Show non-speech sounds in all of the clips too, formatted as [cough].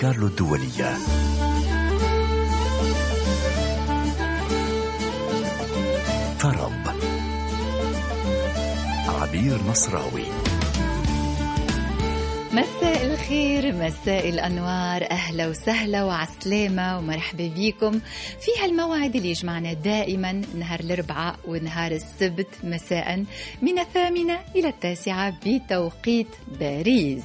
كارلو الدولية. طرب عبير نصراوي. مساء الخير مساء الأنوار. أهلا وسهلا وعسلامة ومرحبا بكم في هالموعد اللي يجمعنا دائما نهار الأربعاء ونهار السبت مساء من الثامنة إلى التاسعة بتوقيت باريس.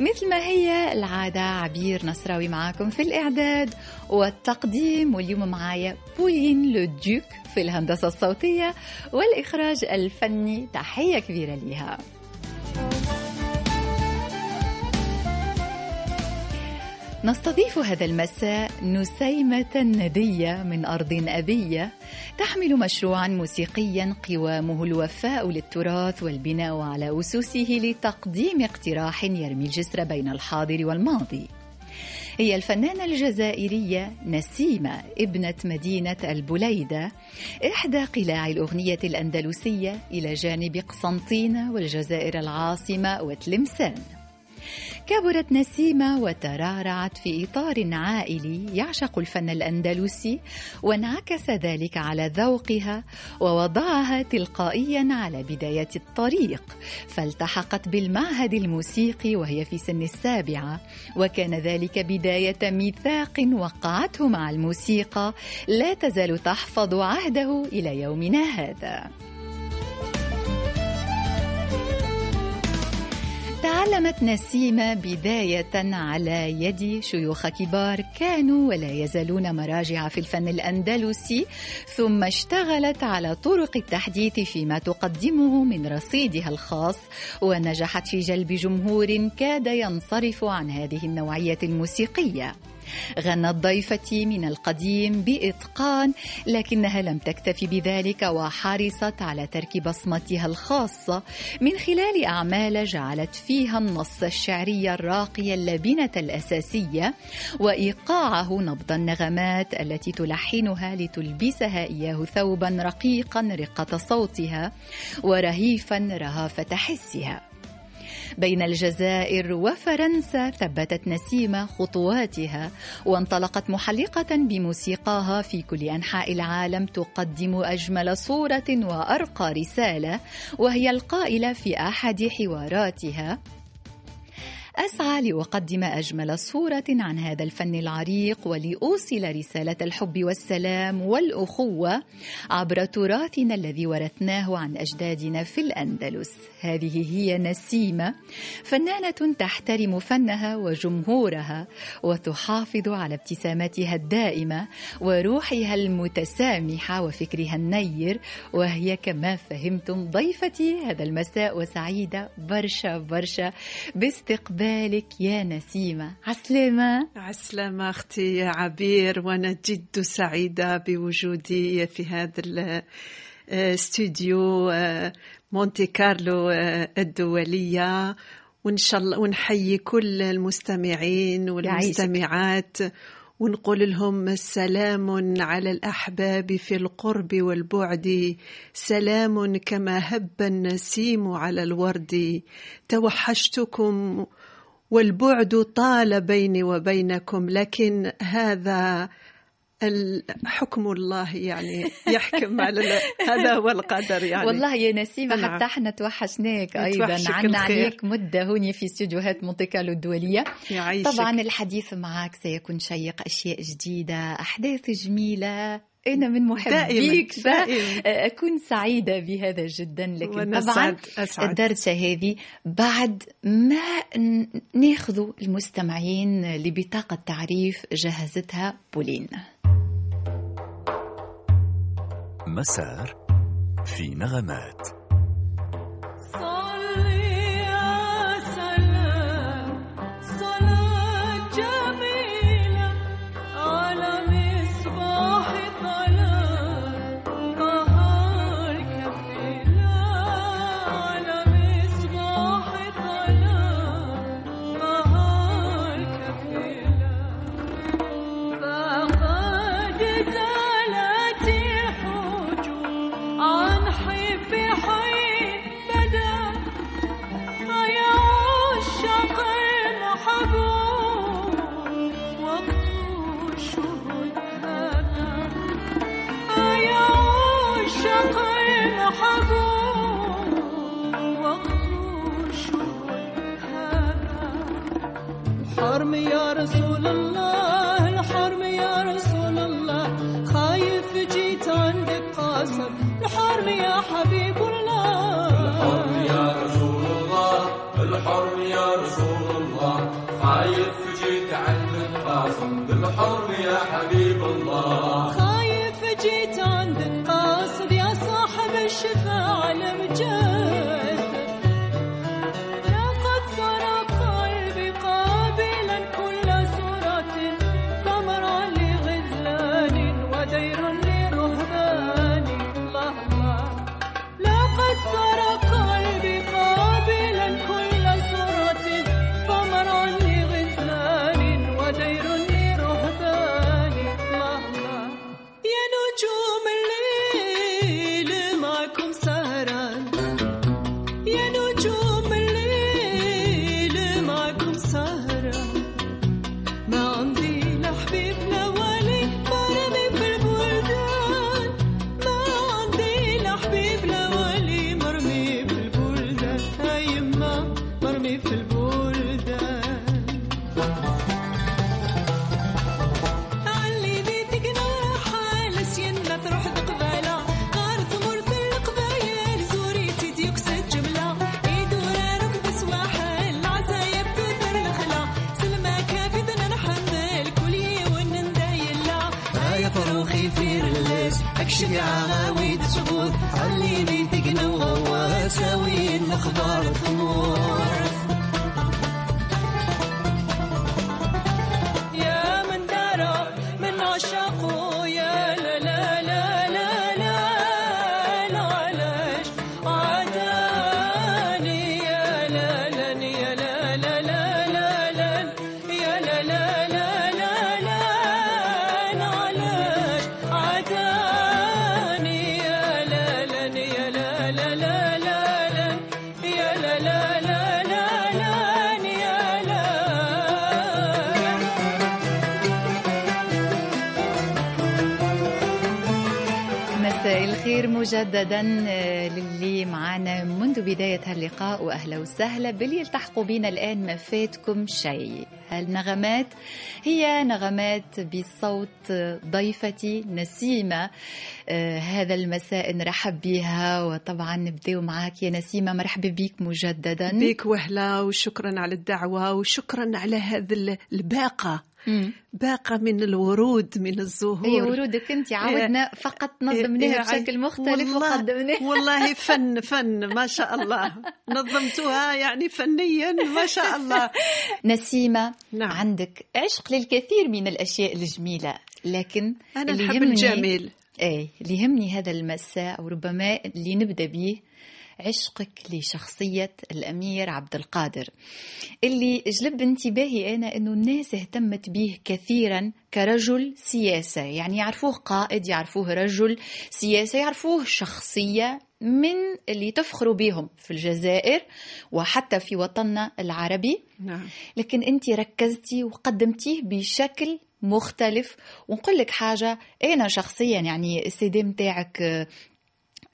مثل ما هي العادة عبير نصراوي معاكم في الإعداد والتقديم واليوم معايا بولين لودوك في الهندسة الصوتية والإخراج الفني. تحية كبيرة ليها. نستضيف هذا المساء نسيمة ندية من أرض أبية تحمل مشروعا موسيقيا قوامه الوفاء للتراث والبناء على أسسه لتقديم اقتراح يرمي الجسر بين الحاضر والماضي. هي الفنانة الجزائرية نسيمة ابنة مدينة البليدة إحدى قلاع الأغنية الأندلسية إلى جانب قسنطينة والجزائر العاصمة وتلمسان. كبرت نسيمة وترعرعت في إطار عائلي يعشق الفن الأندلسي وانعكس ذلك على ذوقها ووضعها تلقائيا على بداية الطريق. فالتحقت بالمعهد الموسيقي وهي في سن السابعة وكان ذلك بداية ميثاق وقعته مع الموسيقى لا تزال تحفظ عهده إلى يومنا هذا. تعلمت نسيمة بداية على يد شيوخ كبار كانوا ولا يزالون مراجع في الفن الأندلسي ثم اشتغلت على طرق التحديث فيما تقدمه من رصيدها الخاص ونجحت في جلب جمهور كاد ينصرف عن هذه النوعية الموسيقية. غنت ضيفتي من القديم بإتقان لكنها لم تكتف بذلك وحرصت على ترك بصمتها الخاصة. من خلال أعمال جعلت فيها النص الشعري الراقي اللبنة الأساسية وإيقاعه نبض النغمات التي تلحنها لتلبسها إياه ثوبا رقيقا رقة صوتها ورهيفا رهافة حسها. بين الجزائر وفرنسا ثبتت نسيمة خطواتها وانطلقت محلقة بموسيقاها في كل أنحاء العالم تقدم أجمل صورة وأرقى رسالة وهي القائلة في أحد حواراتها أسعى لأقدم أجمل صورة عن هذا الفن العريق ولأوصل رسالة الحب والسلام والأخوة عبر تراثنا الذي ورثناه عن أجدادنا في الأندلس. هذه هي نسيمة فنانة تحترم فنها وجمهورها وتحافظ على ابتسامتها الدائمة وروحها المتسامحة وفكرها النير وهي كما فهمتم ضيفتي هذا المساء وسعيدة برشا برشا باستقبال بالك يا نسيمة؟ عسلامة؟ عسلامة أختي عبير وأنا جد سعيدة بوجودي في هذا الاستوديو مونتي كارلو الدولية. وإن شاء الله ونحيي كل المستمعين والمستمعات ونقول لهم سلام على الأحباب في القرب والبعد. سلام كما هب النسيم على الورد. توحشتكم والبعد طال بيني وبينكم لكن هذا حكم الله يعني [laughs] يحكم على هذا هو القدر يعني. والله يا نسيمة نعم. حتى إحنا توحشناك أيضا. عنا عليك مدة هوني في استديوهات مونتي كارلو الدولية يعيشك. طبعا الحديث معك سيكون شيق أشياء جديدة أحداث جميلة. أنا من محبيك فأكون سعيدة بهذا جدا لكن طبعا أسعد. الدردشة هذه بعد ما ناخذ المستمعين لبطاقة تعريف جهزتها بولين. مسار في نغمات. الحرم يا رسول الله الحرم يا رسول الله. خايف جيت عندك قاسم الحرم يا حبيب الله. الحرم يا رسول الله الحرم يا رسول الله. خايف جيت عندك قاسم بالحرم يا حبيب الله. خايف جيت عندك قاصد الليس اكشف يا عاويد صبور عليني تقنا وغواساوي أخبار مجددا آه، للي معنا منذ بداية هاللقاء وأهلا وسهلا باللي يلتحقوا بنا الآن ما فاتكم شيء. هالنغمات هي نغمات بصوت ضيفتي نسيمة. آه، هذا المساء نرحب بها وطبعا نبدأ معك يا نسيمة. مرحبا بك مجددا. بيك وهلا وشكرا على الدعوة وشكرا على هذا ال- الباقة. باقة من الورود من الزهور. هي ورودك أنت عودنا فقط نظمناها بشكل مختلف والله- وقدمناها [laughs] والله فن فن ما شاء الله. نظمتها يعني فنيا ما شاء الله. [laughs] نسيمة نعم. عندك عشق للكثير من الأشياء الجميلة لكن أنا اللي يهمني- الجميل. إيه اللي يهمني هذا المساء أو ربما اللي نبدأ به عشقك لشخصية الأمير عبد القادر. اللي جلب انتباهي أنا أنه الناس اهتمت به كثيرا كرجل سياسة يعني يعرفوه قائد يعرفوه رجل سياسة يعرفوه شخصية من اللي تفخروا بهم في الجزائر وحتى في وطننا العربي. نعم. لكن أنت ركزتي وقدمتيه بشكل مختلف. ونقول لك حاجة أنا شخصيا يعني السي دي متاعك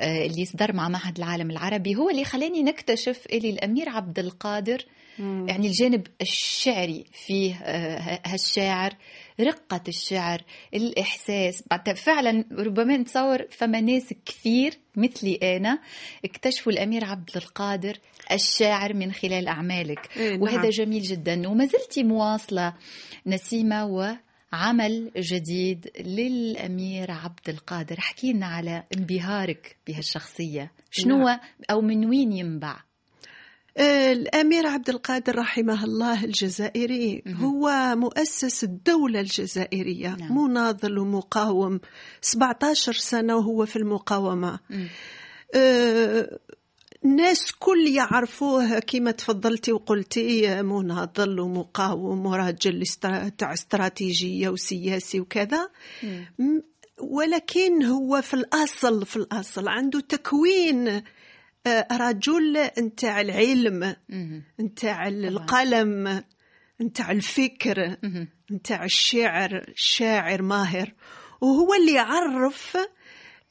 اللي صدر مع معهد العالم العربي هو اللي خلاني نكتشف اللي الأمير عبد القادر. يعني الجانب الشعري فيه آه، هالشاعر رقة الشعر الإحساس. فعلا ربما نتصور فما ناس كثير مثلي أنا اكتشفوا الأمير عبد القادر الشاعر من خلال أعمالك. إيه، نعم. وهذا جميل جدا. وما زلتي مواصلة نسيمة وعمل جديد للأمير عبد القادر. حكينا على انبهارك بهالشخصية. شنو أو من وين ينبع؟ آه، الأمير عبد القادر رحمه الله الجزائري هو مؤسس الدولة الجزائرية نعم. مناضل ومقاوم. 17 سنة وهو في المقاومة. مم. الناس كل يعرفوه كما تفضلتي وقلتي مناضل ومقاوم وراجل تاع استراتيجية وسياسي وكذا م- ولكن هو في الأصل في الأصل عنده تكوين آه، رجل نتاع العلم. نتاع القلم نتاع الفكر. نتاع الشعر شاعر ماهر وهو اللي عرف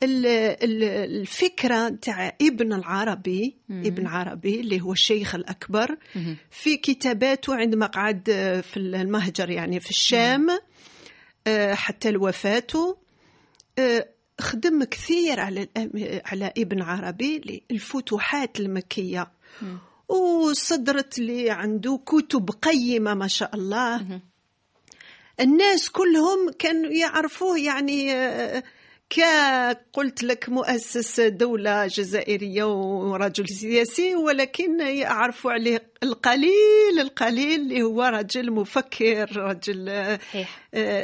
الفكرة تاع ابن العربي ابن عربي اللي هو الشيخ الأكبر في كتاباته عندما قعد آه، في المهجر يعني في الشام آه، حتى لوفاته. آه، خدم كثير على على ابن عربي الفتوحات المكية. وصدرت لي عنده كتب قيمة ما شاء الله. الناس كلهم كانوا يعرفوه يعني كقلت لك مؤسس دولة جزائرية ورجل سياسي ولكن يعرفوا عليه القليل القليل اللي هو رجل مفكر رجل آه، صحيح.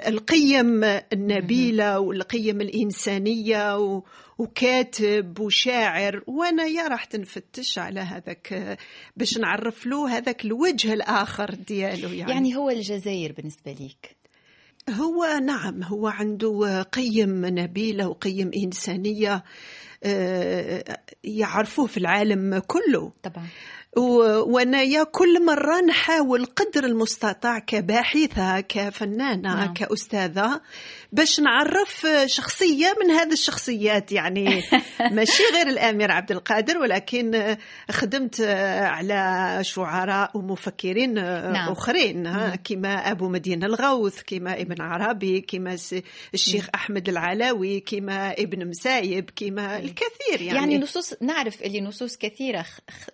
القيم النبيلة والقيم الإنسانية و- وكاتب وشاعر. وأنا يا راح نفتش على هذاك باش نعرف له هذاك الوجه الآخر ديالو يعني, يعني هو الجزائر بالنسبة ليك. هو نعم هو عنده قيم نبيلة وقيم إنسانية آه، يعرفوه في العالم كله. طبعا. وأنايا كل مرة نحاول قدر المستطاع كباحثة كفنانة نعم. كأستاذة باش نعرف شخصية من هذه الشخصيات. يعني [laughs] ماشي غير الأمير عبد القادر ولكن خدمت على شعراء ومفكرين نعم. أخرين ها، كما أبو مدينة الغوث كما ابن عربي كما الشيخ أحمد العلاوي كما ابن مسايب كما الكثير يعني, يعني نصوص نعرف اللي نصوص كثيرة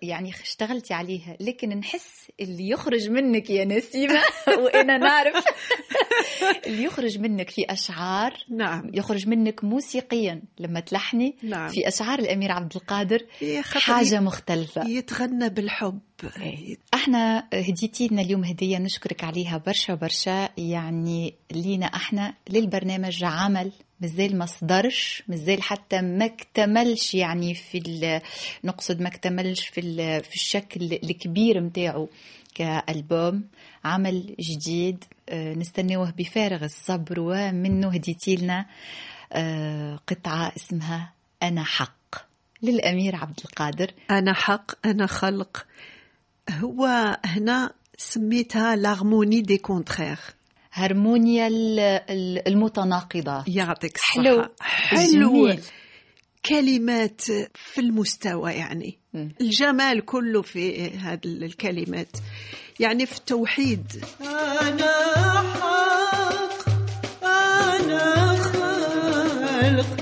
يعني اشتغلتي عليها لكن نحس اللي يخرج منك يا نسيمة. [laughs] وأنا نعرف. [laughs] اللي يخرج منك في أشعار نعم. يخرج منك موسيقيا لما تلحني نعم. في أشعار الأمير عبد القادر حاجة مختلفة. يتغنى بالحب. إحنا هديتي لنا اليوم هدية نشكرك عليها برشا برشا. يعني لينا إحنا للبرنامج عمل مازال ما صدرش مازال حتى ما اكتملش يعني في نقصد ما اكتملش في في الشكل الكبير متاعه كألبوم. عمل جديد آه، نستناوه بفارغ الصبر ومنه هديتي لنا آه، قطعة اسمها أنا حق للأمير عبد القادر. أنا حق أنا خلق. هو هنا سميتها l'harmonie des contraires. هرمونيا ال- ال- المتناقضات يعطيك الصحة. حلو. حلو جميل. كلمات في المستوى يعني. مم. الجمال كله في هذه الكلمات. يعني في التوحيد. أنا حق أنا خلق.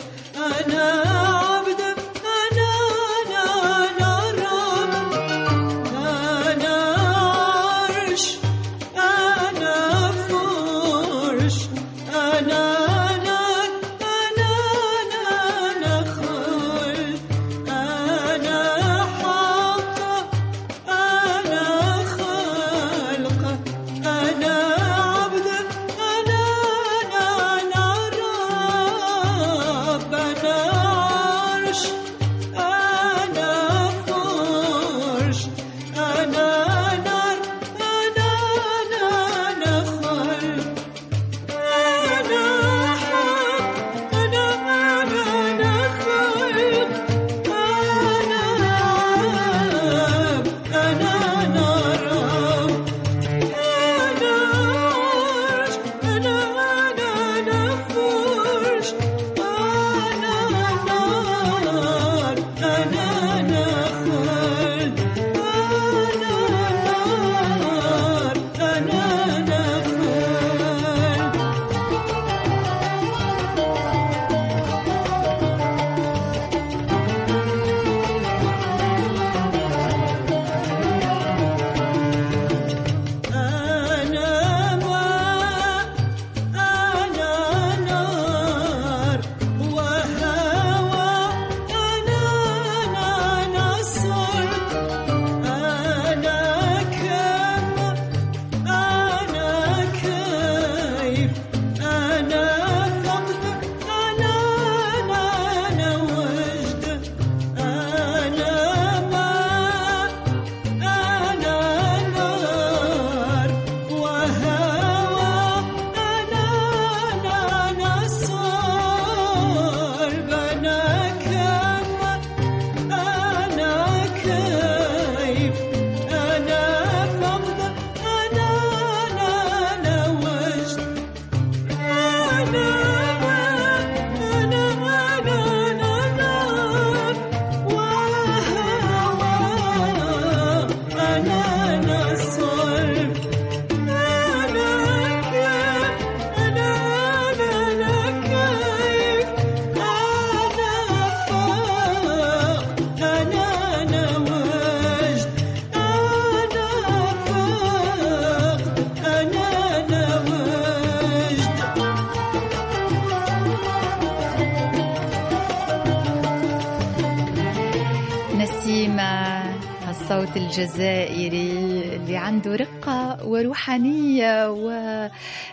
الجزائري اللي عنده رقة وروحانية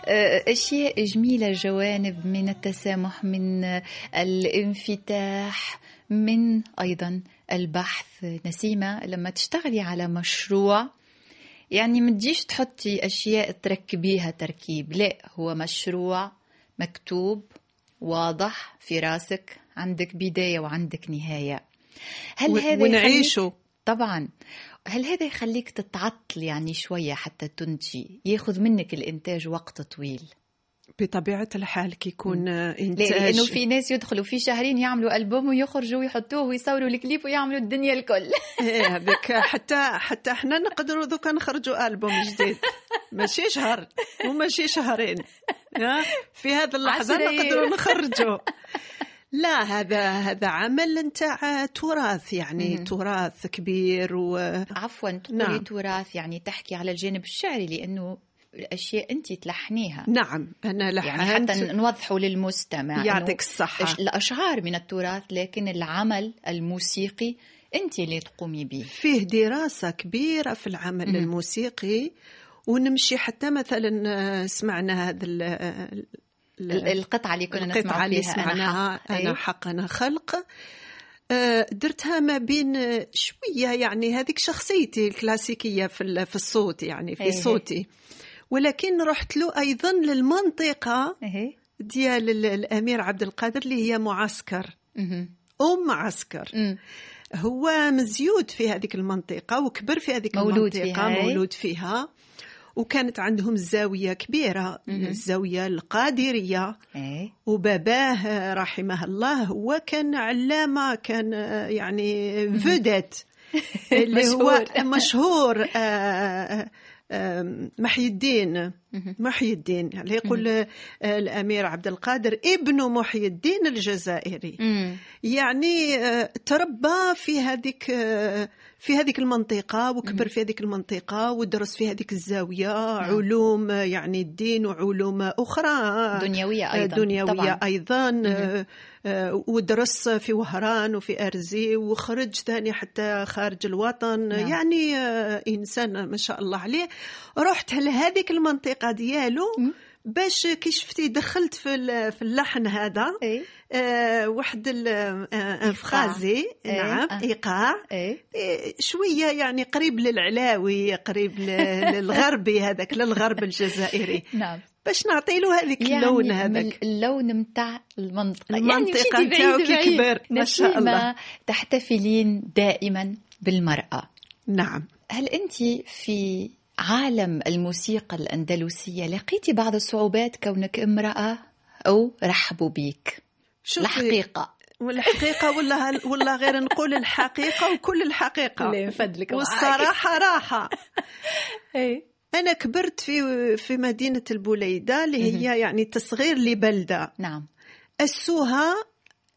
وأشياء جميلة جوانب من التسامح من الانفتاح من أيضا البحث. نسيمة لما تشتغلي على مشروع يعني ما تجيش تحطي أشياء تركبيها تركيب. لا هو مشروع مكتوب واضح في راسك عندك بداية وعندك نهاية. هل و- هذا ونعيشه. طبعا. هل هذا يخليك تتعطل يعني شوية حتى تنتجي؟ ياخذ منك الإنتاج وقت طويل. بطبيعة الحال كي يكون؟ إنتاج. لأنه في ناس يدخلوا في شهرين يعملوا ألبوم ويخرجوا ويحطوه ويصوروا الكليب ويعملوا الدنيا الكل. [laughs] إيه هذيك حتى حتى إحنا نقدروا دوكا نخرجوا ألبوم جديد. ماشي شهر وماشي شهرين؟ في هذه اللحظة نقدروا. نخرجوا. [laughs] لا هذا هذا عمل نتاع تراث يعني مم. تراث كبير و عفوا تقولي نعم. تراث يعني تحكي على الجانب الشعري لأنه الأشياء أنت تلحنيها نعم أنا يعني لحنت حتى نوضحوا للمستمع يعطيك الصحة الأش- الأشعار من التراث لكن العمل الموسيقي أنت اللي تقومي به فيه دراسة كبيرة في العمل مهم. الموسيقي ونمشي حتى مثلا آه، سمعنا هذا القطعة اللي كنا نسمع اللي فيها سمعناها أنا حق أنا أي. حق أنا خلق آه، درتها ما بين شوية يعني هذيك شخصيتي الكلاسيكية في في الصوت يعني إيه. في صوتي ولكن رحت له أيضا للمنطقة إيه. ديال ال- الأمير عبد القادر اللي هي معسكر. أم معسكر. هو مزيود في هذيك المنطقة وكبر في هذيك مولود المنطقة فيها،. مولود فيها وكانت عندهم زاوية كبيرة. الزاوية القادرية إيه. وباباه رحمه الله هو كان علامة كان آه، يعني فودت [laughs] اللي هو مشهور. [laughs] آه، محي الدين. محي الدين يعني يقول آه، الأمير عبد القادر ابن محي الدين الجزائري. يعني آه، تربى في هذيك في هذيك المنطقة وكبر. في هذيك المنطقة ودرس في هذيك الزاوية علوم آه، يعني الدين وعلوم أخرى دنيوية أيضا دنيوية طبعا. أيضا آه، ودرس في وهران وفي أرزي وخرج ثاني حتى خارج الوطن نعم. يعني آه، إنسان ما شاء الله عليه رحت لهذيك المنطقة ديالو مم. باش كي شفتي دخلت في في اللحن هذا إيه. آه، واحد ال- آه، انفخازي إيه، نعم آه. إيقاع إيه. شوية يعني قريب للعلاوي قريب [laughs] للغربي هذاك للغرب الجزائري نعم باش نعطي له هذيك اللون من هذاك اللون متاع المنطقة المنطقة يعني نتاعو بعيد. كبر، ما شاء الله. تحتفلين دائما بالمرأة نعم هل أنت في عالم الموسيقى الأندلسية لقيتي بعض الصعوبات كونك امرأة أو رحبوا بيك الحقيقة والحقيقة ولا ولا غير نقول الحقيقة وكل الحقيقة الله يفضلك معاك. والصراحة راحة [laughs] إيه. أنا كبرت في في مدينة البوليده اللي. هي يعني تصغير لبلدة نعم أسوها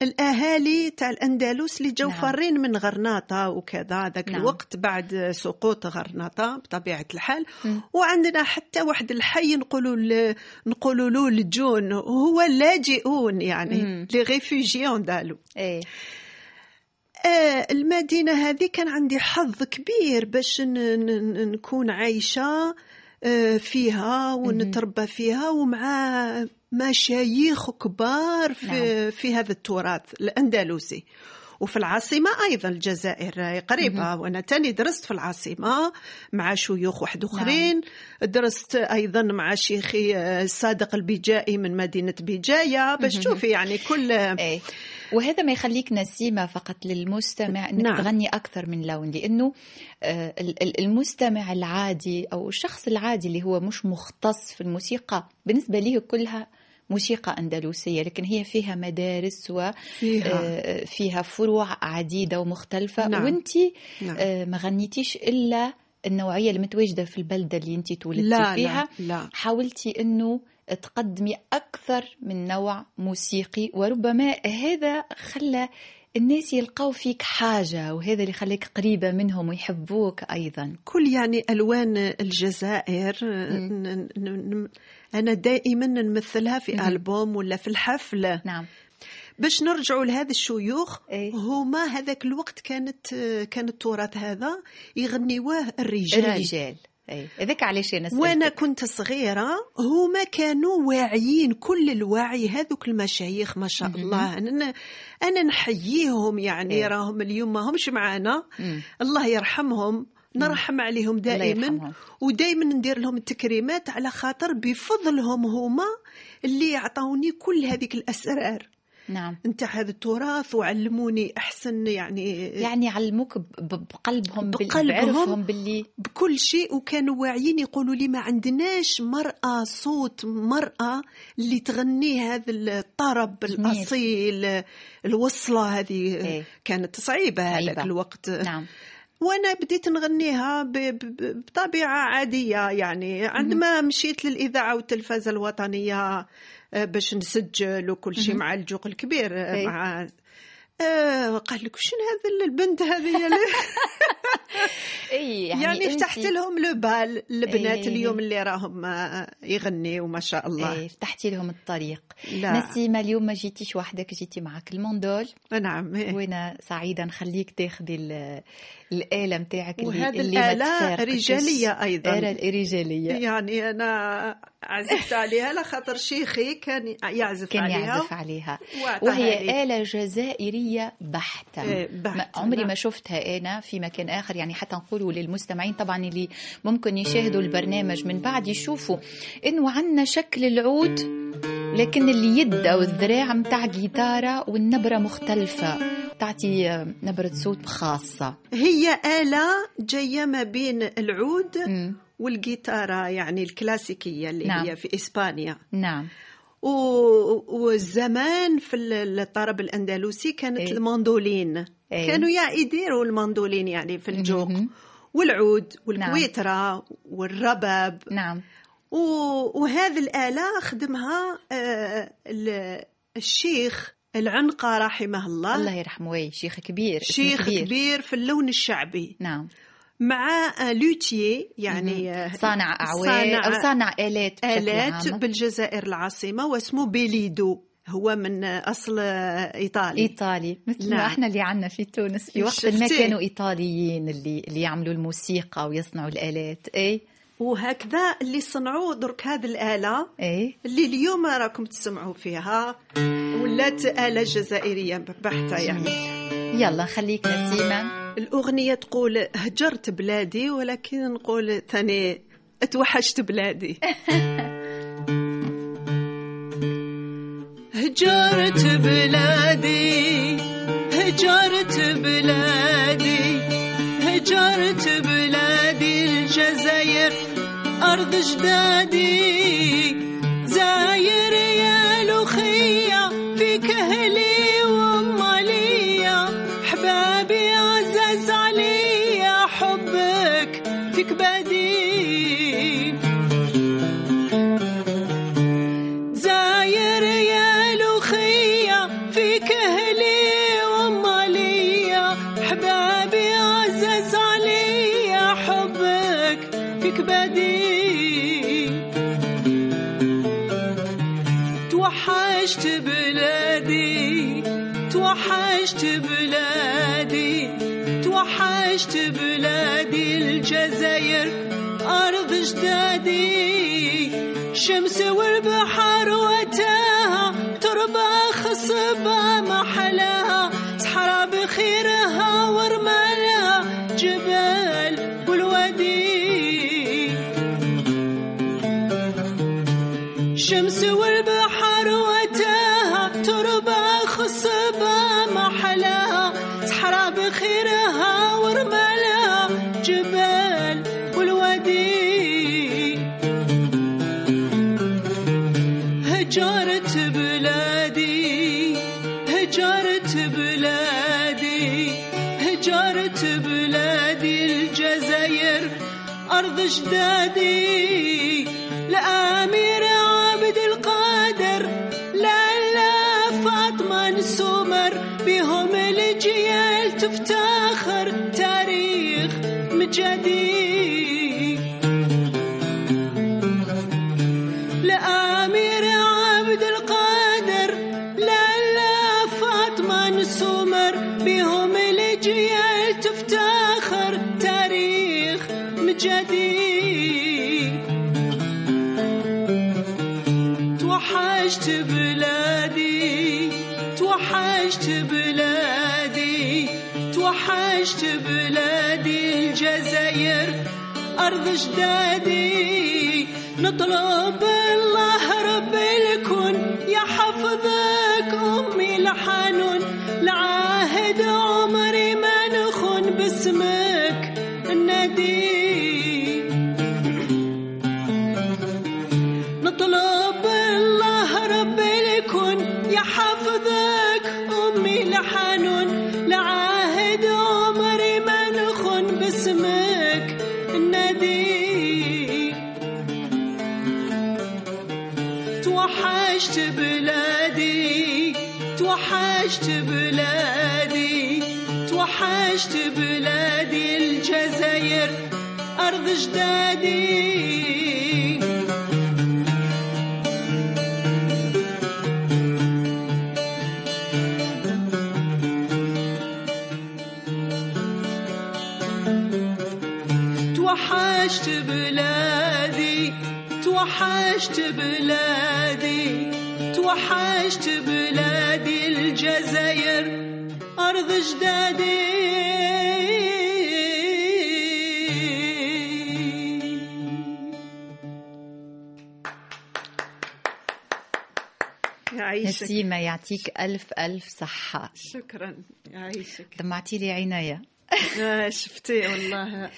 الأهالي تاع الأندلس اللي جاو نعم. فارين من غرناطة وكذا ذاك نعم. الوقت بعد سقوط غرناطة بطبيعة الحال. وعندنا حتى واحد الحي نقولوا ل- نقولوا له الجون هو اللاجئون يعني. لي ريفوجيون دالو إيه. آه المدينة هذه كان عندي حظ كبير باش ن- ن- ن- نكون عايشة آه، فيها ونتربى فيها ومع مشايخ كبار في, نعم. في هذا التراث الأندلسي وفي العاصمة أيضا الجزائر قريبة وأنا تاني درست في العاصمة مع شيوخ واحد أخرين درست أيضا مع شيخي آه، صادق البجائي من مدينة بجاية باش. تشوفي يعني كل إيه وهذا ما يخليك نسيمة فقط للمستمع إنك نعم. نعم. تغني أكثر من لون لأنه آه، ال- ال- المستمع العادي أو الشخص العادي اللي هو مش مختص في الموسيقى بالنسبة ليه كلها موسيقى أندلسية لكن هي فيها مدارس فيها وفيها فروع عديدة ومختلفة نعم. وانت نعم. آه، ما غنيتيش إلا النوعية اللي متواجدة في البلدة اللي انت تولدتي لا فيها لا لا حاولتي إنه تقدمي أكثر من نوع موسيقي وربما هذا خلى الناس يلقوا فيك حاجة وهذا اللي خلاك قريبة منهم ويحبوك أيضا. كل يعني ألوان الجزائر أنا دائما نمثلها في مم. ألبوم ولا في الحفله نعم. باش نرجعوا لهذا الشيوخ إيه. هما هذاك الوقت كانت كان التراث هذا يغنيوه الرجال. الرجال. اي هذاك علاش أنا. وأنا كنت صغيرة هما كانوا واعيين كل الوعي هذوك المشايخ ما شاء الله أنا أنا نحييهم يعني إيه. راهم اليوم ما همش معانا. الله يرحمهم نرحم عليهم دائما. ودائما ندير لهم التكريمات على خاطر بفضلهم هما اللي عطاوني كل هذيك الأسرار نعم نتاع هذا التراث وعلموني أحسن يعني يعني علموك بقلبهم بقلبهم. باللي بكل شيء وكانوا واعيين يقولوا لي ما عندناش مرأة صوت مرأة اللي تغني هذا الطرب جميل. الأصيل الوصلة هذه إيه. كانت صعيبة هذاك. الوقت نعم وأنا بديت نغنيها بطبيعة عادية يعني عندما مشيت للإذاعة والتلفزه الوطنية باش نسجل وكل شيء مع الجوق الكبير آه،. مع آه قال لك شنو هذا البنت هذه [laughs] إي يعني, يعني, فتحت لهم لو بال البنات إيه. اليوم اللي راهم آه، يغنيوا ما شاء الله إي فتحتي لهم الطريق لا. نسيمة اليوم ما جيتيش وحدك جيتي معك الموندول نعم إيه. وأنا سعيدة نخليك تاخذي ال- الآلة متاعك اللي اللي الآلة. رجالية أيضاً. آلة رجالية يعني أنا عزفت عليها لخاطر شيخي كان يعزف كان عليها يعزف عليها وهي لي. آلة جزائرية بحتة إيه، ما بحتة، عمري نعم. ما شفتها أنا في مكان آخر يعني حتى نقولوا للمستمعين طبعا اللي ممكن يشاهدوا البرنامج من بعد يشوفوا إنه عندنا شكل العود لكن اليد أو الذراع متاع جيتارة والنبرة مختلفة تعطي آه، نبرة صوت خاصة هي آلة جاية ما بين العود مم. والجيتارة يعني الكلاسيكية اللي نعم. هي في إسبانيا نعم و... والزمان في ال- الطرب الأندلسي كانت إيه. المندولين إيه. كانوا يديروا المندولين يعني في الجوق مهم. والعود والكويترة والرباب نعم و... وهذه الآلة خدمها آه، ال- الشيخ العنقة رحمه الله, الله يرحمه oui شيخ كبير شيخ كبير. كبير. في اللون الشعبي نعم مع آه، luthier يعني آه، صانع أعواد أو صانع آلات آلات. بالجزائر العاصمة واسمه بيليدو هو من آه، أصل آه، إيطالي إيطالي مثل ما نعم. إحنا اللي عندنا في تونس في وقت ما؟ كانوا إيطاليين اللي اللي يعملوا الموسيقى ويصنعوا الالات إي وهكذا اللي صنعوا درك هذه الآلة اي اللي اليوم راكم تسمعوا فيها ولات آلة جزائرية بحتة يعني. يلا خليك نسيمة الأغنية تقول هجرت بلادي ولكن نقول ثاني اتوحشت بلادي. [laughs] هجرت بلادي هجرت بلادي هجرت بلادي الجزائر. أرض جدادي زاير يا لخية في كهلي ومالية. حبابي عزاز عليا حبك في كبادي بلادي توحشت بلادي الجزائر أرض جدادي شمس والبحر أرض جدادي لأمير عبد القادر لا لا فاطمة سمر بهم الجيال تفتخر تاريخ مجدي. جديد. توحشت بلادي توحشت بلادي توحشت بلادي. الجزائر أرض جدادي. نطلب الله رب الكون. يحفظك أمي الحنون لعاهد عمري ما نخون. باسمك النادي أرض جدادي توحشت بلادي توحشت بلادي توحشت بلادي الجزائر أرض جدادي. نسيمة يعطيك ألف ألف صحة. شكرا. يعيشك. دمعتي لي عينيا آه، شفتي والله.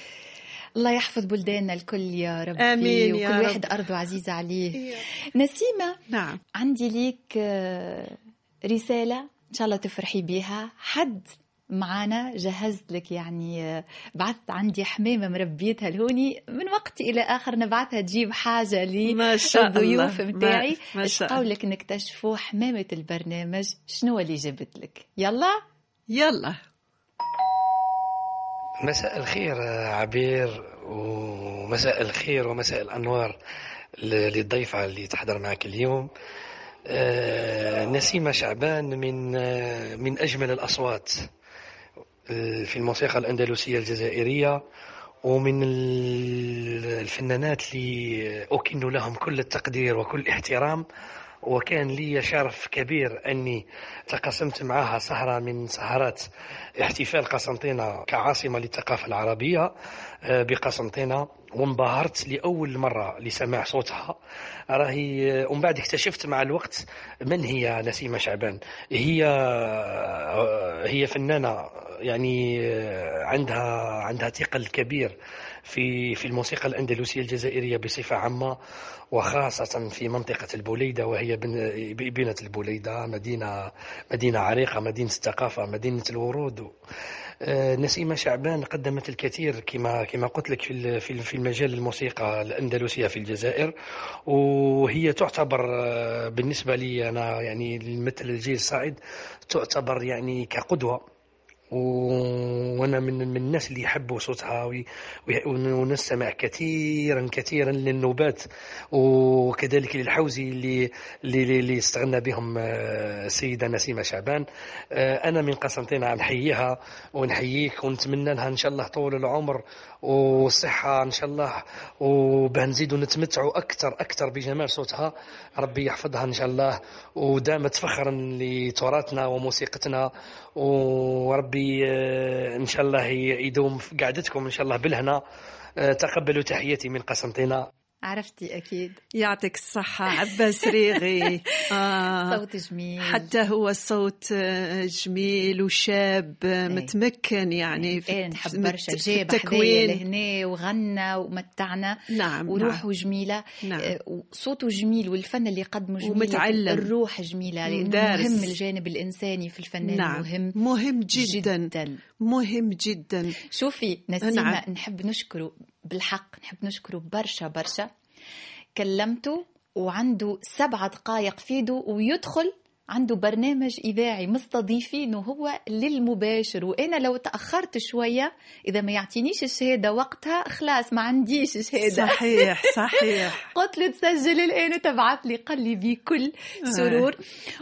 الله يحفظ بلداننا الكل يا ربي آمين يا وكل رب. واحد أرضه عزيزة عليه. نسيمة نعم. عندي ليك آه، رسالة إن شاء الله تفرحي بيها. حد معانا جهزت لك يعني بعثت عندي حمامة مربيتها لهوني من وقت إلى آخر نبعثها تجيب حاجة لي ما شاء الضيوف الله. متاعي ما- ما شاء الله. قولك نكتشفوا حمامة البرنامج شنو اللي جبت لك؟ يلا؟ يلا. مساء الخير عبير ومساء الخير ومساء الأنوار ل- للضيفة اللي تحضر معك اليوم. آه، نسيمة شعبان من آه، من أجمل الأصوات. في الموسيقى الأندلسية الجزائرية ومن ال- الفنانات اللي أكن لهم كل التقدير وكل الاحترام. وكان لي شرف كبير أني تقاسمت معها سهرة من سهرات احتفال قسنطينة كعاصمة للثقافة العربية آه، بقسنطينة. وانبهرت لأول مرة لسماع صوتها. راهي آه، ومن بعد اكتشفت مع الوقت من هي نسيمة شعبان. هي آه، هي فنانة يعني آه، عندها عندها ثقل كبير في في الموسيقى الأندلسية الجزائرية بصفة عامة وخاصة في منطقة البوليدة وهي بن- بنة البوليدة مدينة مدينة عريقة مدينة الثقافة مدينة الورود. آه، نسيمة شعبان قدمت الكثير كما كما قلت لك في في ال- في المجال الموسيقى الأندلسية في الجزائر. وهي تعتبر آه، بالنسبة لي أنا يعني مثل الجيل الصاعد تعتبر يعني كقدوة. و- وأنا من من الناس اللي يحبوا صوتها ونستمع كثيرا كثيرا للنوبات. وكذلك للحوزي اللي اللي, اللي استغنى بهم آه، السيده نسيمه شعبان. آه، أنا من قسنطينة نحييها ونحييك ونتمنى لها إن شاء الله طول العمر والصحه إن شاء الله. وباه نزيدوا نتمتعوا أكثر أكثر بجمال صوتها. ربي يحفظها إن شاء الله. ودامت فخرا لتراثنا وموسيقتنا. وربي آه، إن شاء الله يدوم في قعدتكم إن شاء الله بالهنا. آه، تقبلوا تحياتي من قسنطينة. عرفتي أكيد. يعطيك الصحة عباس ريغي. [laughs] آه. صوت جميل. حتى هو الصوت آه، جميل وشاب آه، متمكن يعني إيه نحب في برشا في جاب التكوين. لهنا وغنى ومتعنا. نعم وروحه نعم. جميلة. نعم. آه، وصوته جميل والفن اللي قدمه جميل. ومتعلم. الروح جميلة لأنه دارس. مهم الجانب الإنساني في الفنان نعم. مهم مهم جدا, جدا. مهم جدا. شوفي نسيمة نعم. نحب نشكره. بالحق نحب نشكره برشا برشا. كلمته وعنده سبعة دقائق في يده ويدخل عنده برنامج إذاعي مستضيفينه هو للمباشر. وأنا لو تأخرت شوية إذا ما يعطينيش الشهادة وقتها خلاص ما عنديش شهادة. صحيح [laughs] صحيح. قلت له تسجل الآن تبعت لي قال لي بكل سرور.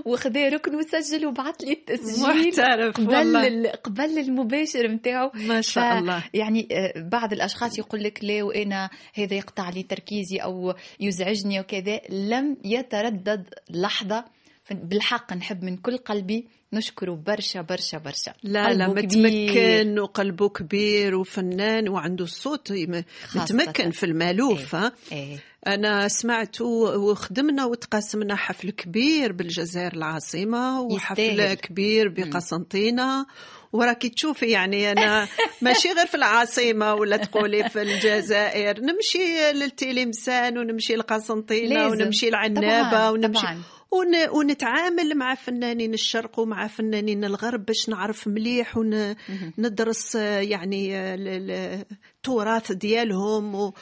وخذا ركن وسجل وبعت لي التسجيل. محترف قبل والله. ال- قبل المباشر نتاعو ما شاء الله. يعني آه، بعض الأشخاص يقول لك لا وأنا هذا يقطع لي تركيزي أو يزعجني وكذا. لم يتردد لحظة بالحق نحب من كل قلبي نشكره برشا برشا برشا لا لا. متمكن وقلبه كبير وفنان وعنده صوت يم- خاصة. متمكن في المألوف ها إيه أنا سمعت وخدمنا وتقاسمنا حفل كبير بالجزائر العاصمة وحفل يستاهل. كبير بقسنطينة وراكي تشوفي يعني أنا [laughs] ماشي غير في العاصمة ولا تقولي في الجزائر نمشي للتلمسان ونمشي لقسنطينة لازم. ونمشي لعنابة طبعاً، ونمشي طبعاً. ون... ونتعامل مع فنانين الشرق ومع فنانين الغرب باش نعرف مليح وندرس يعني ال- ال- التراث ديالهم و...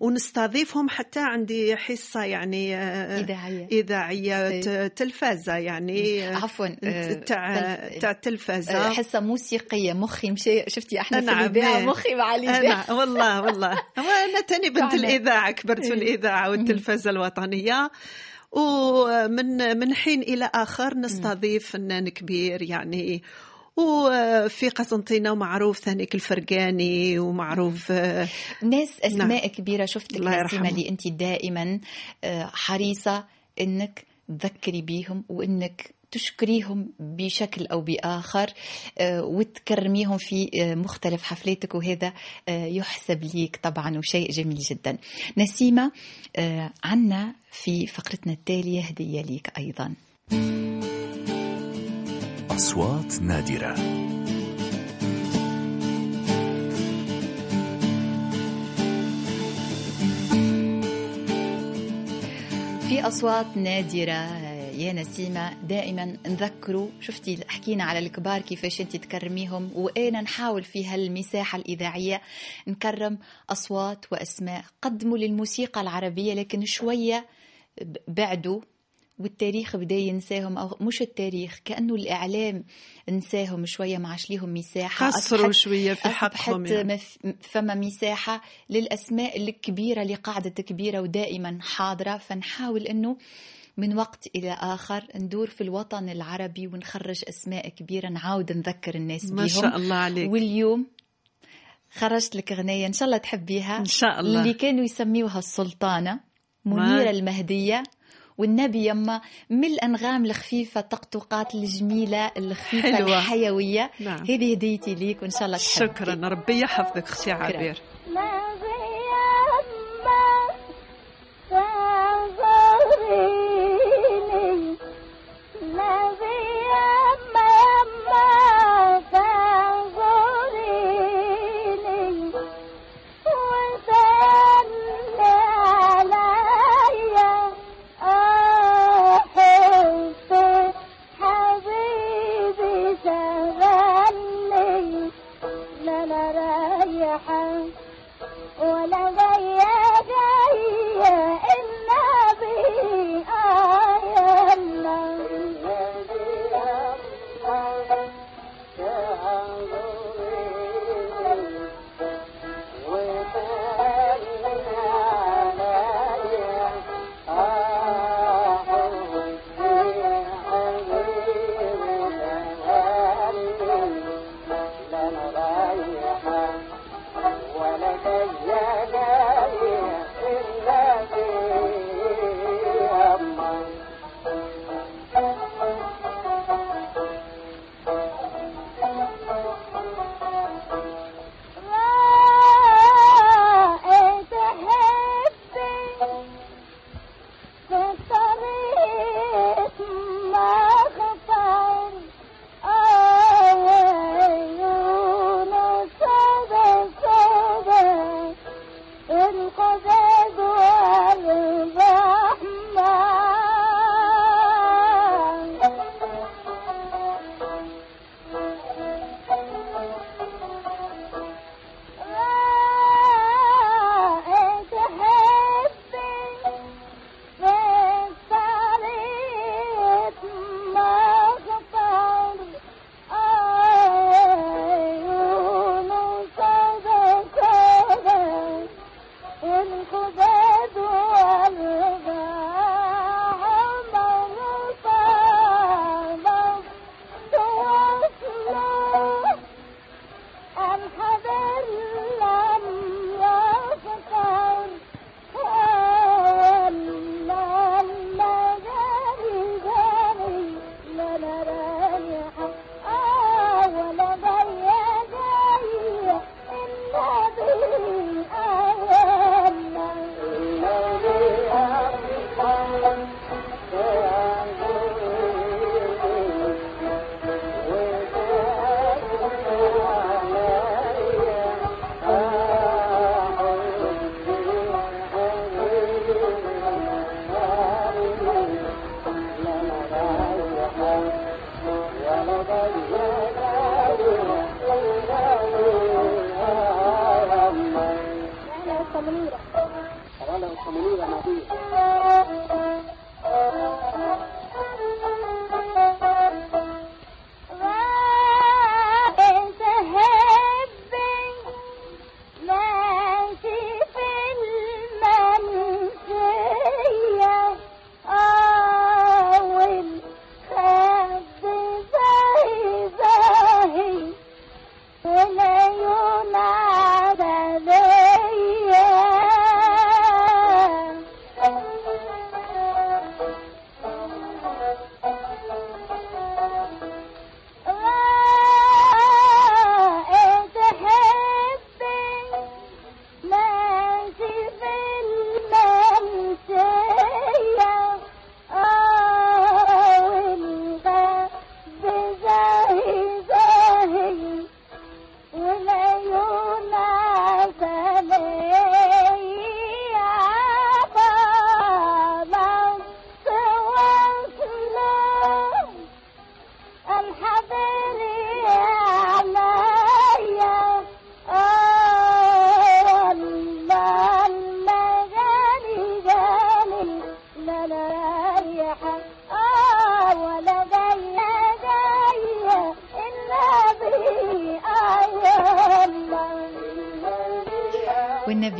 ونستضيفهم حتى عندي حصة يعني آه، إذاعية. إذاعية إيه. ت- تلفازة يعني آه، عفوا آه، تاع تاع التلفازة حصة موسيقية مخي مشي شفتي إحنا في نعم، إيه. مخي مع والله والله [laughs] وأنا تاني بنت. الإذاعة كبرت في إيه. الإذاعة والتلفزة الوطنية ومن من حين إلى آخر نستضيف فنان كبير يعني وفي قسنطينة ومعروف ثانيك الفرقاني ومعروف ناس أسماء نعم. كبيرة شفتك نسيمه. اللي أنت دائما آه، حريصة إنك تذكري بيهم وإنك تشكريهم بشكل أو بآخر آه، وتكرميهم في آه، مختلف حفلاتك وهذا آه، يحسب ليك طبعا وشيء جميل جدا. نسيمة آه، عنا في فقرتنا التالية هدية ليك أيضا. أصوات نادرة. في أصوات نادرة. يا نسيمة دائما نذكروا شفتي حكينا على الكبار كيفاش انت تكرميهم وأنا نحاول في هالمساحة الإذاعية نكرم أصوات وأسماء. قدموا للموسيقى العربية لكن شوية بعدوا والتاريخ بدأ ينساهم أو مش التاريخ كأنه الإعلام نساهم شوية ما عادش ليهم مساحة. قصروا شوية في حقهم يعني. فما مساحة للأسماء الكبيرة اللي قاعدة كبيرة ودائما حاضرة. فنحاول أنه من وقت إلى آخر ندور في الوطن العربي ونخرج أسماء كبيرة نعاود نذكر الناس ما بيهم شاء الله عليك. واليوم خرجت لك أغنية إن شاء الله تحبيها. إن شاء الله. اللي كانوا يسميوها السلطانة ما- منيرة المهدية والنبي يما من الأنغام الخفيفة الطقطقات الجميلة الخفيفة حلوة. الحيوية. نعم. هذه هديتي ليك وإن شاء الله تحبي. شكرا. ربي يحفظك أختي عبير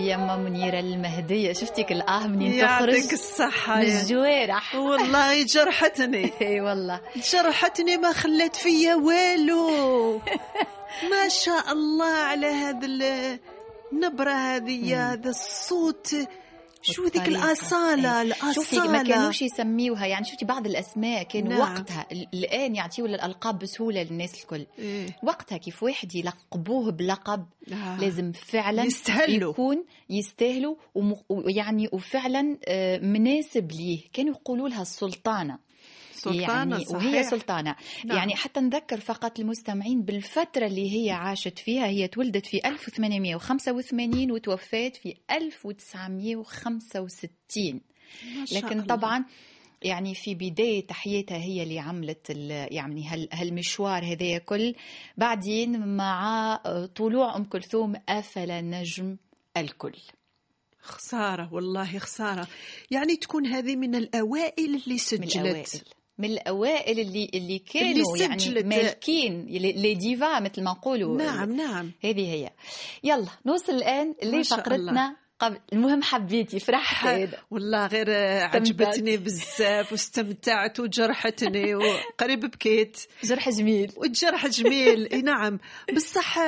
يما منيرة المهدية. شفتك الآه منين يعطيك تخرج؟ الصحة من يا- الجوارح والله جرحتني. [laughs] إي والله. جرحتني ما خلت فيا والو. ما شاء الله على هذا ال- النبرة هذه هذا الصوت شو ذيك والطريقة. الأصالة إيه. شوفي ما الأصالة كانوش يسميوها يعني شفتي بعض الأسماء كان نعم. وقتها ال- الآن يعطيوا الألقاب بسهولة للناس الكل إيه. وقتها كيف واحد يلقبوه بلقب آه. لازم فعلا يستهلوا. يكون يستاهلوا ويعني وفعلا آه، مناسب ليه كانوا يقولوا لها السلطانة سلطانة يعني صحيح. وهي سلطانة. نعم. يعني حتى نذكر فقط المستمعين بالفترة اللي هي عاشت فيها هي تولدت في 1885 وتوفات في 1965 ما شاء لكن الله. طبعا يعني في بداية حياتها هي اللي عملت يعني هال- هالمشوار هذايا كل. بعدين مع طلوع أم كلثوم أفل نجم الكل. خسارة والله خسارة. يعني تكون هذه من الأوائل اللي من سجلت. الأوائل من الأوائل اللي اللي كانوا اللي يعني. مالكين لي ديفا مثل ما نقولوا. نعم نعم. هذه هي. يلا نوصل شاء لفقرتنا قبل. المهم حبيتي فرحت هذا والله غير عجبتني بزاف واستمتعت وجرحتني وقريب بكيت. جرح جميل. والجرح جميل. [laughs] إي نعم. بصح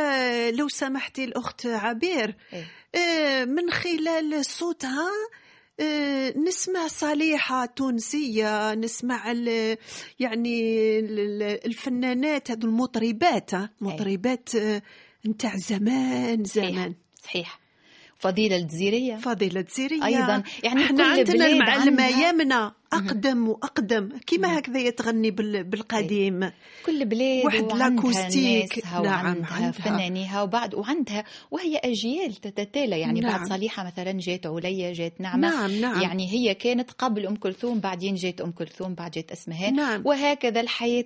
لو سمحتي الأخت عبير إيه. آه، من خلال صوتها نسمع صالحة تونسية نسمع ال- يعني ال- ال- الفنانات هذو المطربات آه، مطربات آه، نتاع زمان صحيح. زمان. صحيح. فضيلة الجزيرية؟ فضيلة زيرية أيضا. يعني إحنا عندنا المعلمة يمنى أقدم وأقدم. كيما هكذا يتغني بال- بالقديم. كل بلاد واحد وعندها لاكوستيك. نعم، عندها. فنانيها وبعد وعندها وهي أجيال تتتالى. يعني نعم. بعد صليحة مثلا جات عليا جات نعمة. نعم نعم. يعني هي كانت قبل أم كلثوم بعدين جات أم كلثوم بعد جات أسمهان. نعم. وهكذا الحياة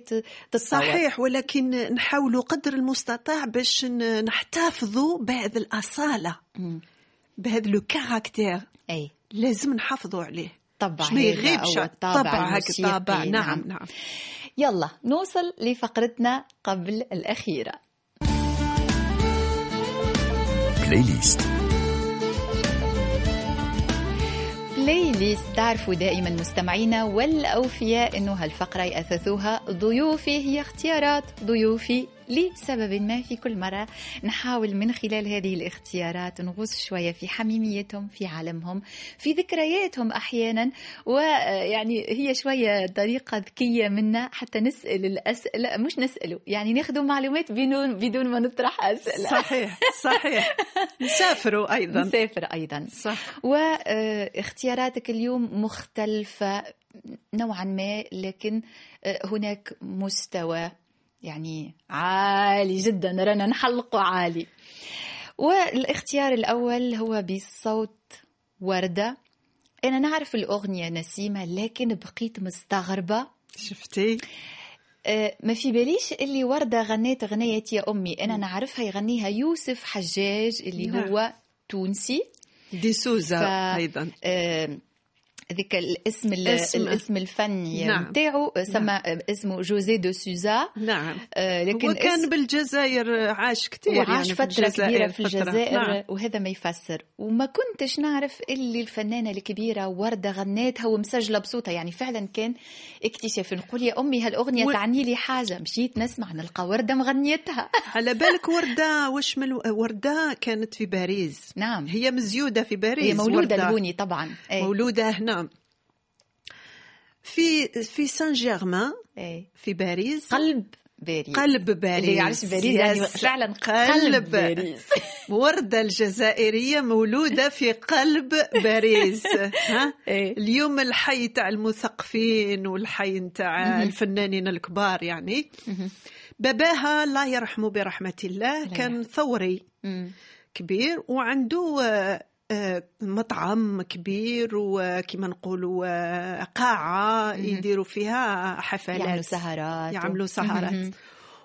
تتطور صحيح ولكن نحاولوا قدر المستطاع باش نحتفظوا بهذه الأصالة مم. بهذا le caractère. أي. لازم نحافظوا عليه. طبع ما هذا يغيبش الطابع طبع هكا الموسيقي، طابع. نعم نعم. يلا نوصل لفقرتنا قبل الأخيرة. playlist playlist تعرفوا دائما مستمعينا والأوفياء أنه هالفقرة يأثثوها ضيوفي هي اختيارات. ضيوفي لسبب ما في كل مرة نحاول من خلال هذه الاختيارات نغوص شوية في حميميتهم في عالمهم في ذكرياتهم أحيانا ويعني هي شوية طريقة ذكية منا حتى نسأل الأسئلة مش نسأله يعني ناخذ معلومات بدون بدون ما نطرح أسئلة. صحيح صحيح. [laughs] نسافروا أيضا. نسافر أيضا. صح. واختياراتك اليوم مختلفة نوعا ما لكن آه، هناك مستوى يعني عالي جدا رانا نحلقه عالي. والاختيار الأول هو بصوت وردة. أنا نعرف الأغنية نسيمة لكن بقيت مستغربة. شفتي؟ آه، ما في باليش اللي وردة غنيت غنية يا أمي. أنا نعرفها يغنيها يوسف حجاج اللي نعم. هو تونسي. دي سوزا ف- أيضا. آه، ذيك الاسم ال- اسم. الاسم الفني نعم. نتاعو سما اسمه جوزي دو سوزا نعم آه، لكن هو كان اسم- بالجزائر عاش كثير وعاش يعني في فترة الجزائر كبيرة في. الجزائر نعم. وهذا ما يفسر وما كنتش نعرف اللي الفنانة الكبيرة وردة غناتها ومسجلة بصوتها يعني فعلا كان اكتشاف نقول يا أمي هالأغنية و- تعني لي حاجة مشيت نسمع نلقى وردة مغنيتها [laughs] على بالك وردة وش من وردة كانت في باريس نعم هي مزيودة في باريس هي مولودة وردة. الهوني طبعا أي. مولودة هنا في في سان جيرمان أي. في باريس قلب باريس قلب باريس باريس يعني. فعلا قلب باريس [laughs] وردة الجزائرية مولودة في قلب باريس [laughs] ها إيه. اليوم الحي تاع المثقفين والحي تاع الفنانين الكبار يعني. باباها الله يرحمه برحمة الله كان ثوري. كبير وعنده مطعم كبير وكما نقولوا آه، قاعة. يديروا فيها حفلات يعملوا سهرات يعملوا سهرات.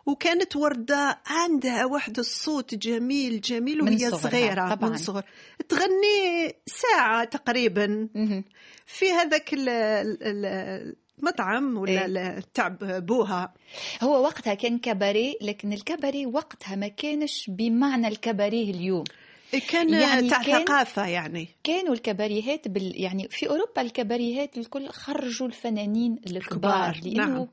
وكانت وردة عندها واحد الصوت جميل جميل وهي صغيرة طبعاً. من صغر تغني ساعة تقريبا. في هذاك المطعم ولا إيه. تاع بوها هو وقتها كان كباريه لكن الكباريه وقتها ما كانش بمعنى الكباريه اليوم كان يعني تاع كان- ثقافة يعني. كانوا الكباريهات بال يعني في أوروبا الكباريهات الكل خرجوا الفنانين الكبار الكبار، لأنه نعم.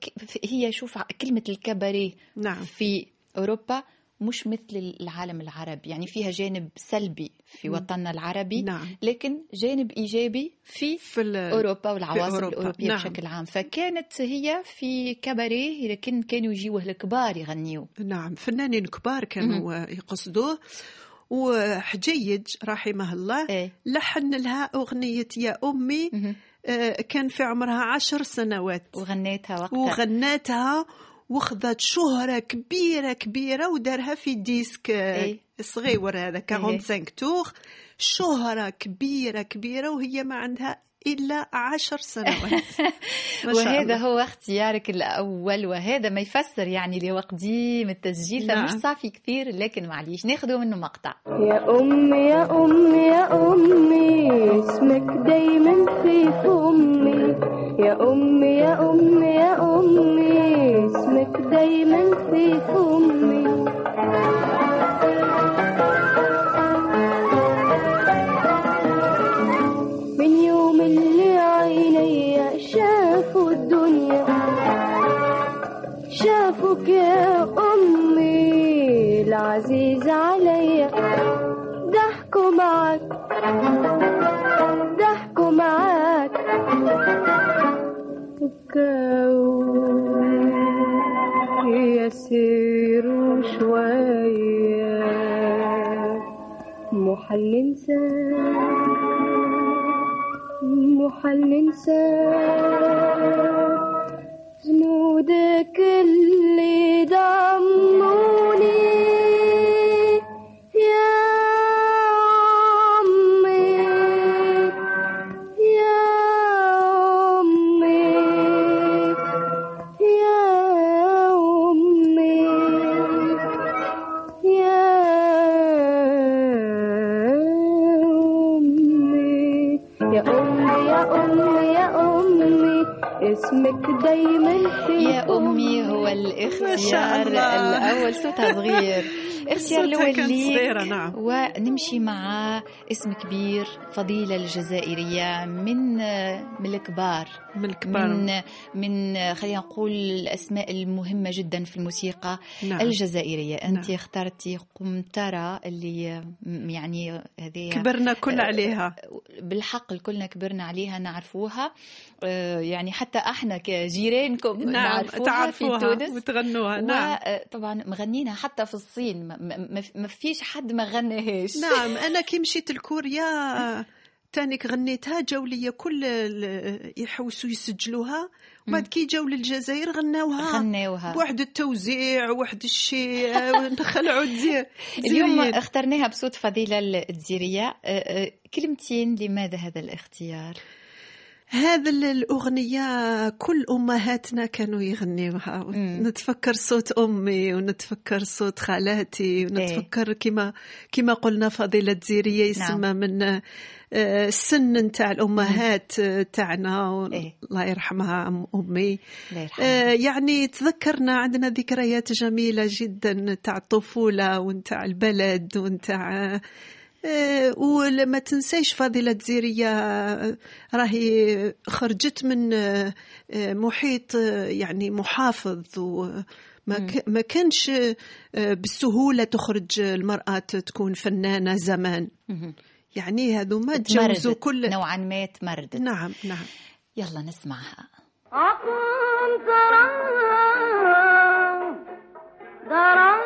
هي شوف كلمة الكباريه نعم. في أوروبا مش مثل العالم العربي يعني فيها جانب سلبي في مم. وطننا العربي نعم. لكن جانب إيجابي في في أوروبا والعواصم أوروبا، الأوروبية نعم. بشكل عام. فكانت هي في كباريه لكن كانوا يجيوه الكبار يغنيوا نعم فنانين كبار كانوا يقصدوه. وحجيج رحمه الله إيه. لحن لها أغنية يا أمي مهم. آه، كان في عمرها عشر سنوات. وغنيتها وقتها. وغناتها وخذت شهرة كبيرة كبيرة ودارها في ديسك آه، إيه. صغير هذا 45 تور شهرة كبيرة كبيرة وهي ما عندها إلا عشر سنوات. [laughs] وهذا. هو اختيارك الأول وهذا ما يفسر يعني لوقديم التسجيل. نعم. فمش صافي كثير لكن معليش ناخذه منه مقطع. يا أمي يا أمي يا أمي اسمك دايما في فمي يا أمي يا أمي يا أمي اسمك دايما في فمي شافوك يا أمي العزيز عليا ضحكوا معك ضحكوا معك. وكاو يسيروا شوية محل ننسى محل ننسى جنودك اللي ضموني دايما يا أمي هو الاختيار. الأول صوتها صغير [laughs] اختيار الأول ليك نعم. ونمشي مع اسم كبير فضيلة الجزائرية من من الكبار من الكبار. من من خلينا نقول الأسماء المهمة جدا في الموسيقى نعم. الجزائرية. أنت نعم. اخترتي قمترة اللي يعني هذه كبرنا كل عليها. بالحق الكلنا كبرنا عليها نعرفوها. آه، يعني حتى إحنا كجيرانكم نعم نعرفوها تعرفوها في تونس. وتغنوها. نعم. وطبعا مغنينها حتى في الصين. ما- فيش حد ما غناهاش. نعم أنا كي مشيت لكوريا تانيك غنيتها جاو لي كل يحوسوا يسجلوها وبعد كي جاو للجزائر غناوها غناوها. بواحد التوزيع واحد الشيء [laughs] نخلعوا الدزير اليوم. اخترناها بصوت فضيلة الدزيرية آه، آه، كلمتين لماذا هذا الاختيار؟ هذا ال- الأغنية كل أمهاتنا كانوا يغنيوها. نتفكر صوت أمي ونتفكر صوت خالاتي ونتفكر كما كما قلنا فضيلة زيرية يسمى من آه، السن نتاع الأمهات آه، تاعنا. إيه. الله يرحمها أم أمي. الله يرحمها. آه، يعني تذكرنا عندنا ذكريات جميلة جدا تاع الطفولة ونتاع البلد ونتاع ولما تنسيش فضيلة زيرية آه، راهي خرجت من آه، آه، محيط آه، يعني محافظ وما ك- ما كانش آه، بالسهولة تخرج المرأة تكون فنانة زمان. يعني هذو ما تجوزوا تمردت كل نوعا ما تمردت. نعم نعم. يلا نسمعها. عقم دراهم دراهم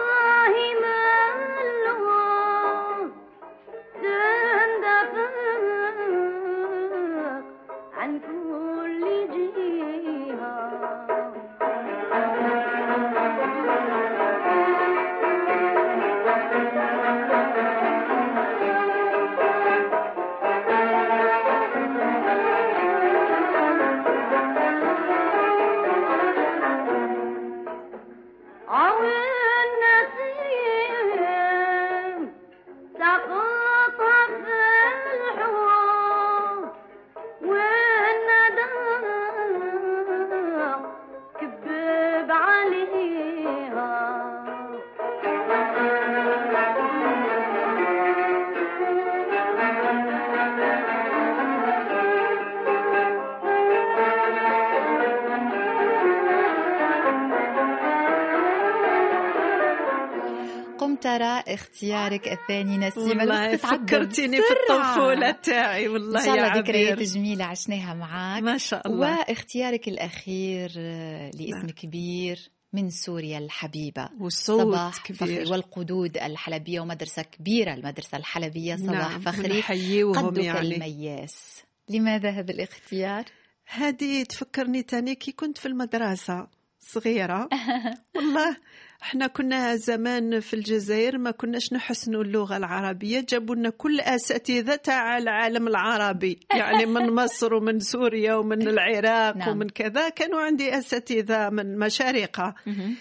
ترى اختيارك الثاني نسيمة والله فكرتيني في. الطفولة تاعي والله إن شاء الله ذكريات جميلة عشناها معك ما شاء الله. واختيارك الأخير آه، لإسم نعم. كبير من سوريا الحبيبة. صباح كبير. فخري والقدود الحلبية ومدرسة كبيرة المدرسة الحلبية صباح نعم فخري. قدك يعني. المياس. لماذا هذا الاختيار؟ هذه تفكرني تاني كي كنت في المدرسة صغيرة. [laughs] والله إحنا كنا زمان في الجزائر ما كناش نحسنوا اللغة العربية جابوا لنا كل أساتذة تاع العالم العربي [laughs] يعني من مصر ومن سوريا ومن العراق نعم. ومن كذا كانوا عندي أساتذة من مشارقة مهم.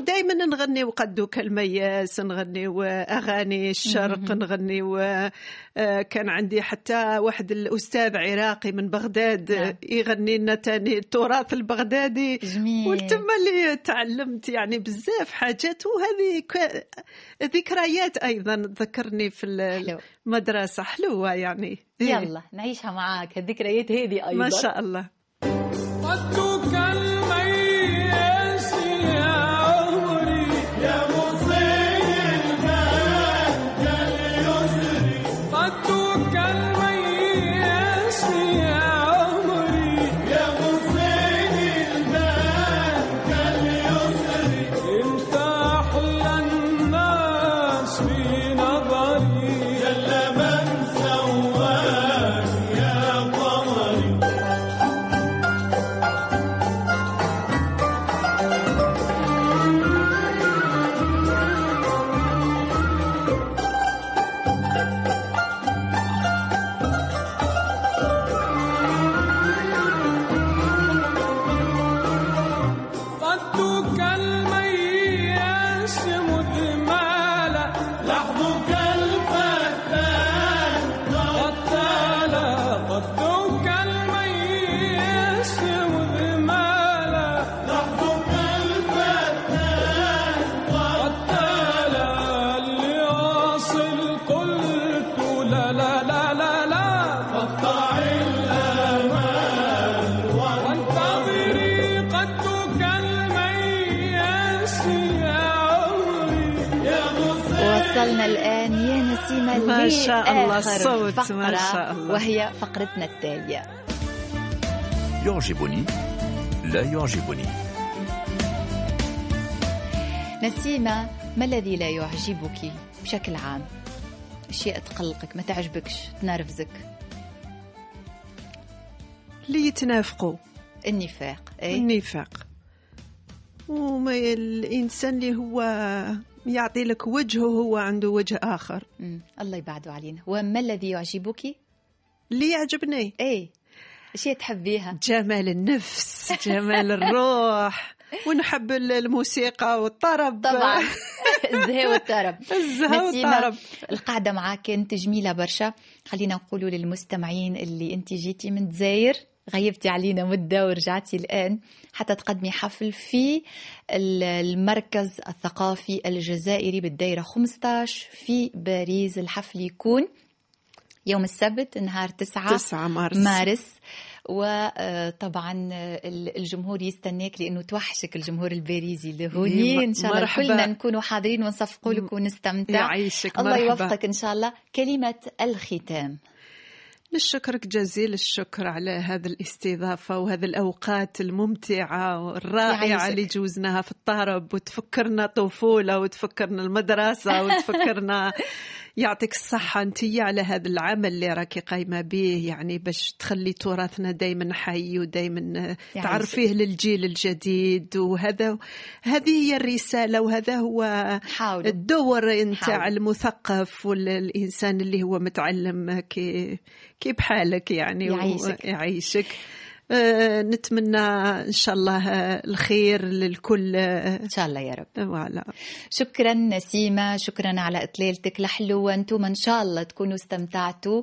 ودائما نغني وقدوك المياس نغني وأغاني الشرق. نغني وكان عندي حتى واحد الأستاذ عراقي من بغداد نعم. آه، يغني لنا تاني التراث البغدادي. جميل. اللي تعلمت يعني بزاف حاجات وهذه ك- ذكريات أيضا تذكرني في المدرسة حلوة يعني. إيه، يلا نعيشها معك الذكريات هذه أيضا. ما شاء الله. فقرة شاء الله. وهي فقرتنا التالية. يعجبني لا يعجبني. نسيمة ما الذي لا يعجبك بشكل عام؟ أشياء تقلقك ما تعجبكش تنرفزك. اللي يتنافقوا. النفاق أي النفاق. وما الإنسان اللي هو يعطي لك وجه وهو عنده وجه آخر. مم. الله يبعده علينا. وما الذي يعجبك؟ اللي يعجبني. أي أشياء تحبيها؟ جمال النفس جمال الروح ونحب الموسيقى والطرب. طبعا. [laughs] الزهاء والطرب. الزهاء والطرب. القعدة معك كانت جميلة برشا. خلينا نقولوا للمستمعين اللي أنت جيتي من الجزائر. غيبتي علينا مدة ورجعتي الآن حتى تقدمي حفل في ال- المركز الثقافي الجزائري بالدايرة 15 في باريس. الحفل يكون يوم السبت نهار 9 9 مارس. مارس. وطبعا الجمهور يستناك لأنه توحشك الجمهور الباريزي لهوني إن شاء الله مرحبا. كلنا نكونوا حاضرين ونصفقوا لك ونستمتع. يعيشك. الله مرحبا. يوفقك إن شاء الله. كلمة الختام. نشكرك جزيل الشكر على هذه الاستضافة وهذه الأوقات الممتعة والرائعة. اللي جوزناها في الطرب وتفكرنا طفولة وتفكرنا المدرسة [laughs] وتفكرنا يعطيك الصحة أنت على هذا العمل اللي راكي قايمة به يعني باش تخلي تراثنا دايما حي ودايما تعرفيه للجيل الجديد وهذا هذه هي الرسالة وهذا هو حاولوا الدور نتاع. المثقف والإنسان اللي هو متعلم كي كي بحالك يعني يعيشك. يعيشك آه، نتمنى إن شاء الله آه، الخير للكل آه، إن شاء الله يا رب. فوالا شكرا نسيمة شكرا على إطلالتك الحلوة أنتم إن شاء الله تكونوا استمتعتوا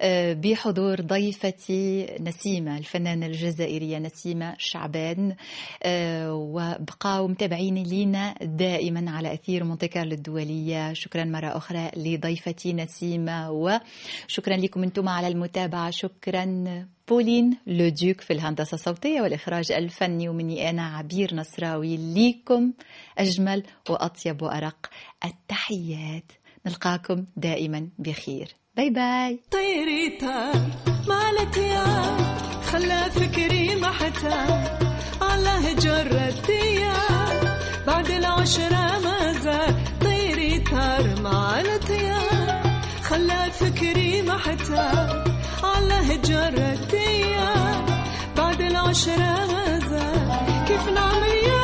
آه، بحضور ضيفتي نسيمة الفنانة الجزائرية نسيمة شعبان آه، وبقاو متابعين لينا دائما على أثير مونتي كارلو الدولية. شكرا مرة أخرى لضيفتي نسيمة وشكرا لكم أنتم على المتابعة. شكرا. بولين لوديوك في الهندسة الصوتية والإخراج الفني ومني أنا عبير نصراوي ليكم أجمل وأطيب وأرق التحيات. نلقاكم دائما بخير. bye bye طيري طار مالت يا خلى فكري محتار. على جرت يا بعد العشرة ما زال. طيري طار مالت يا خلى فكري محتار. على جرت يا بعد العشرة زال كيف نعمل يا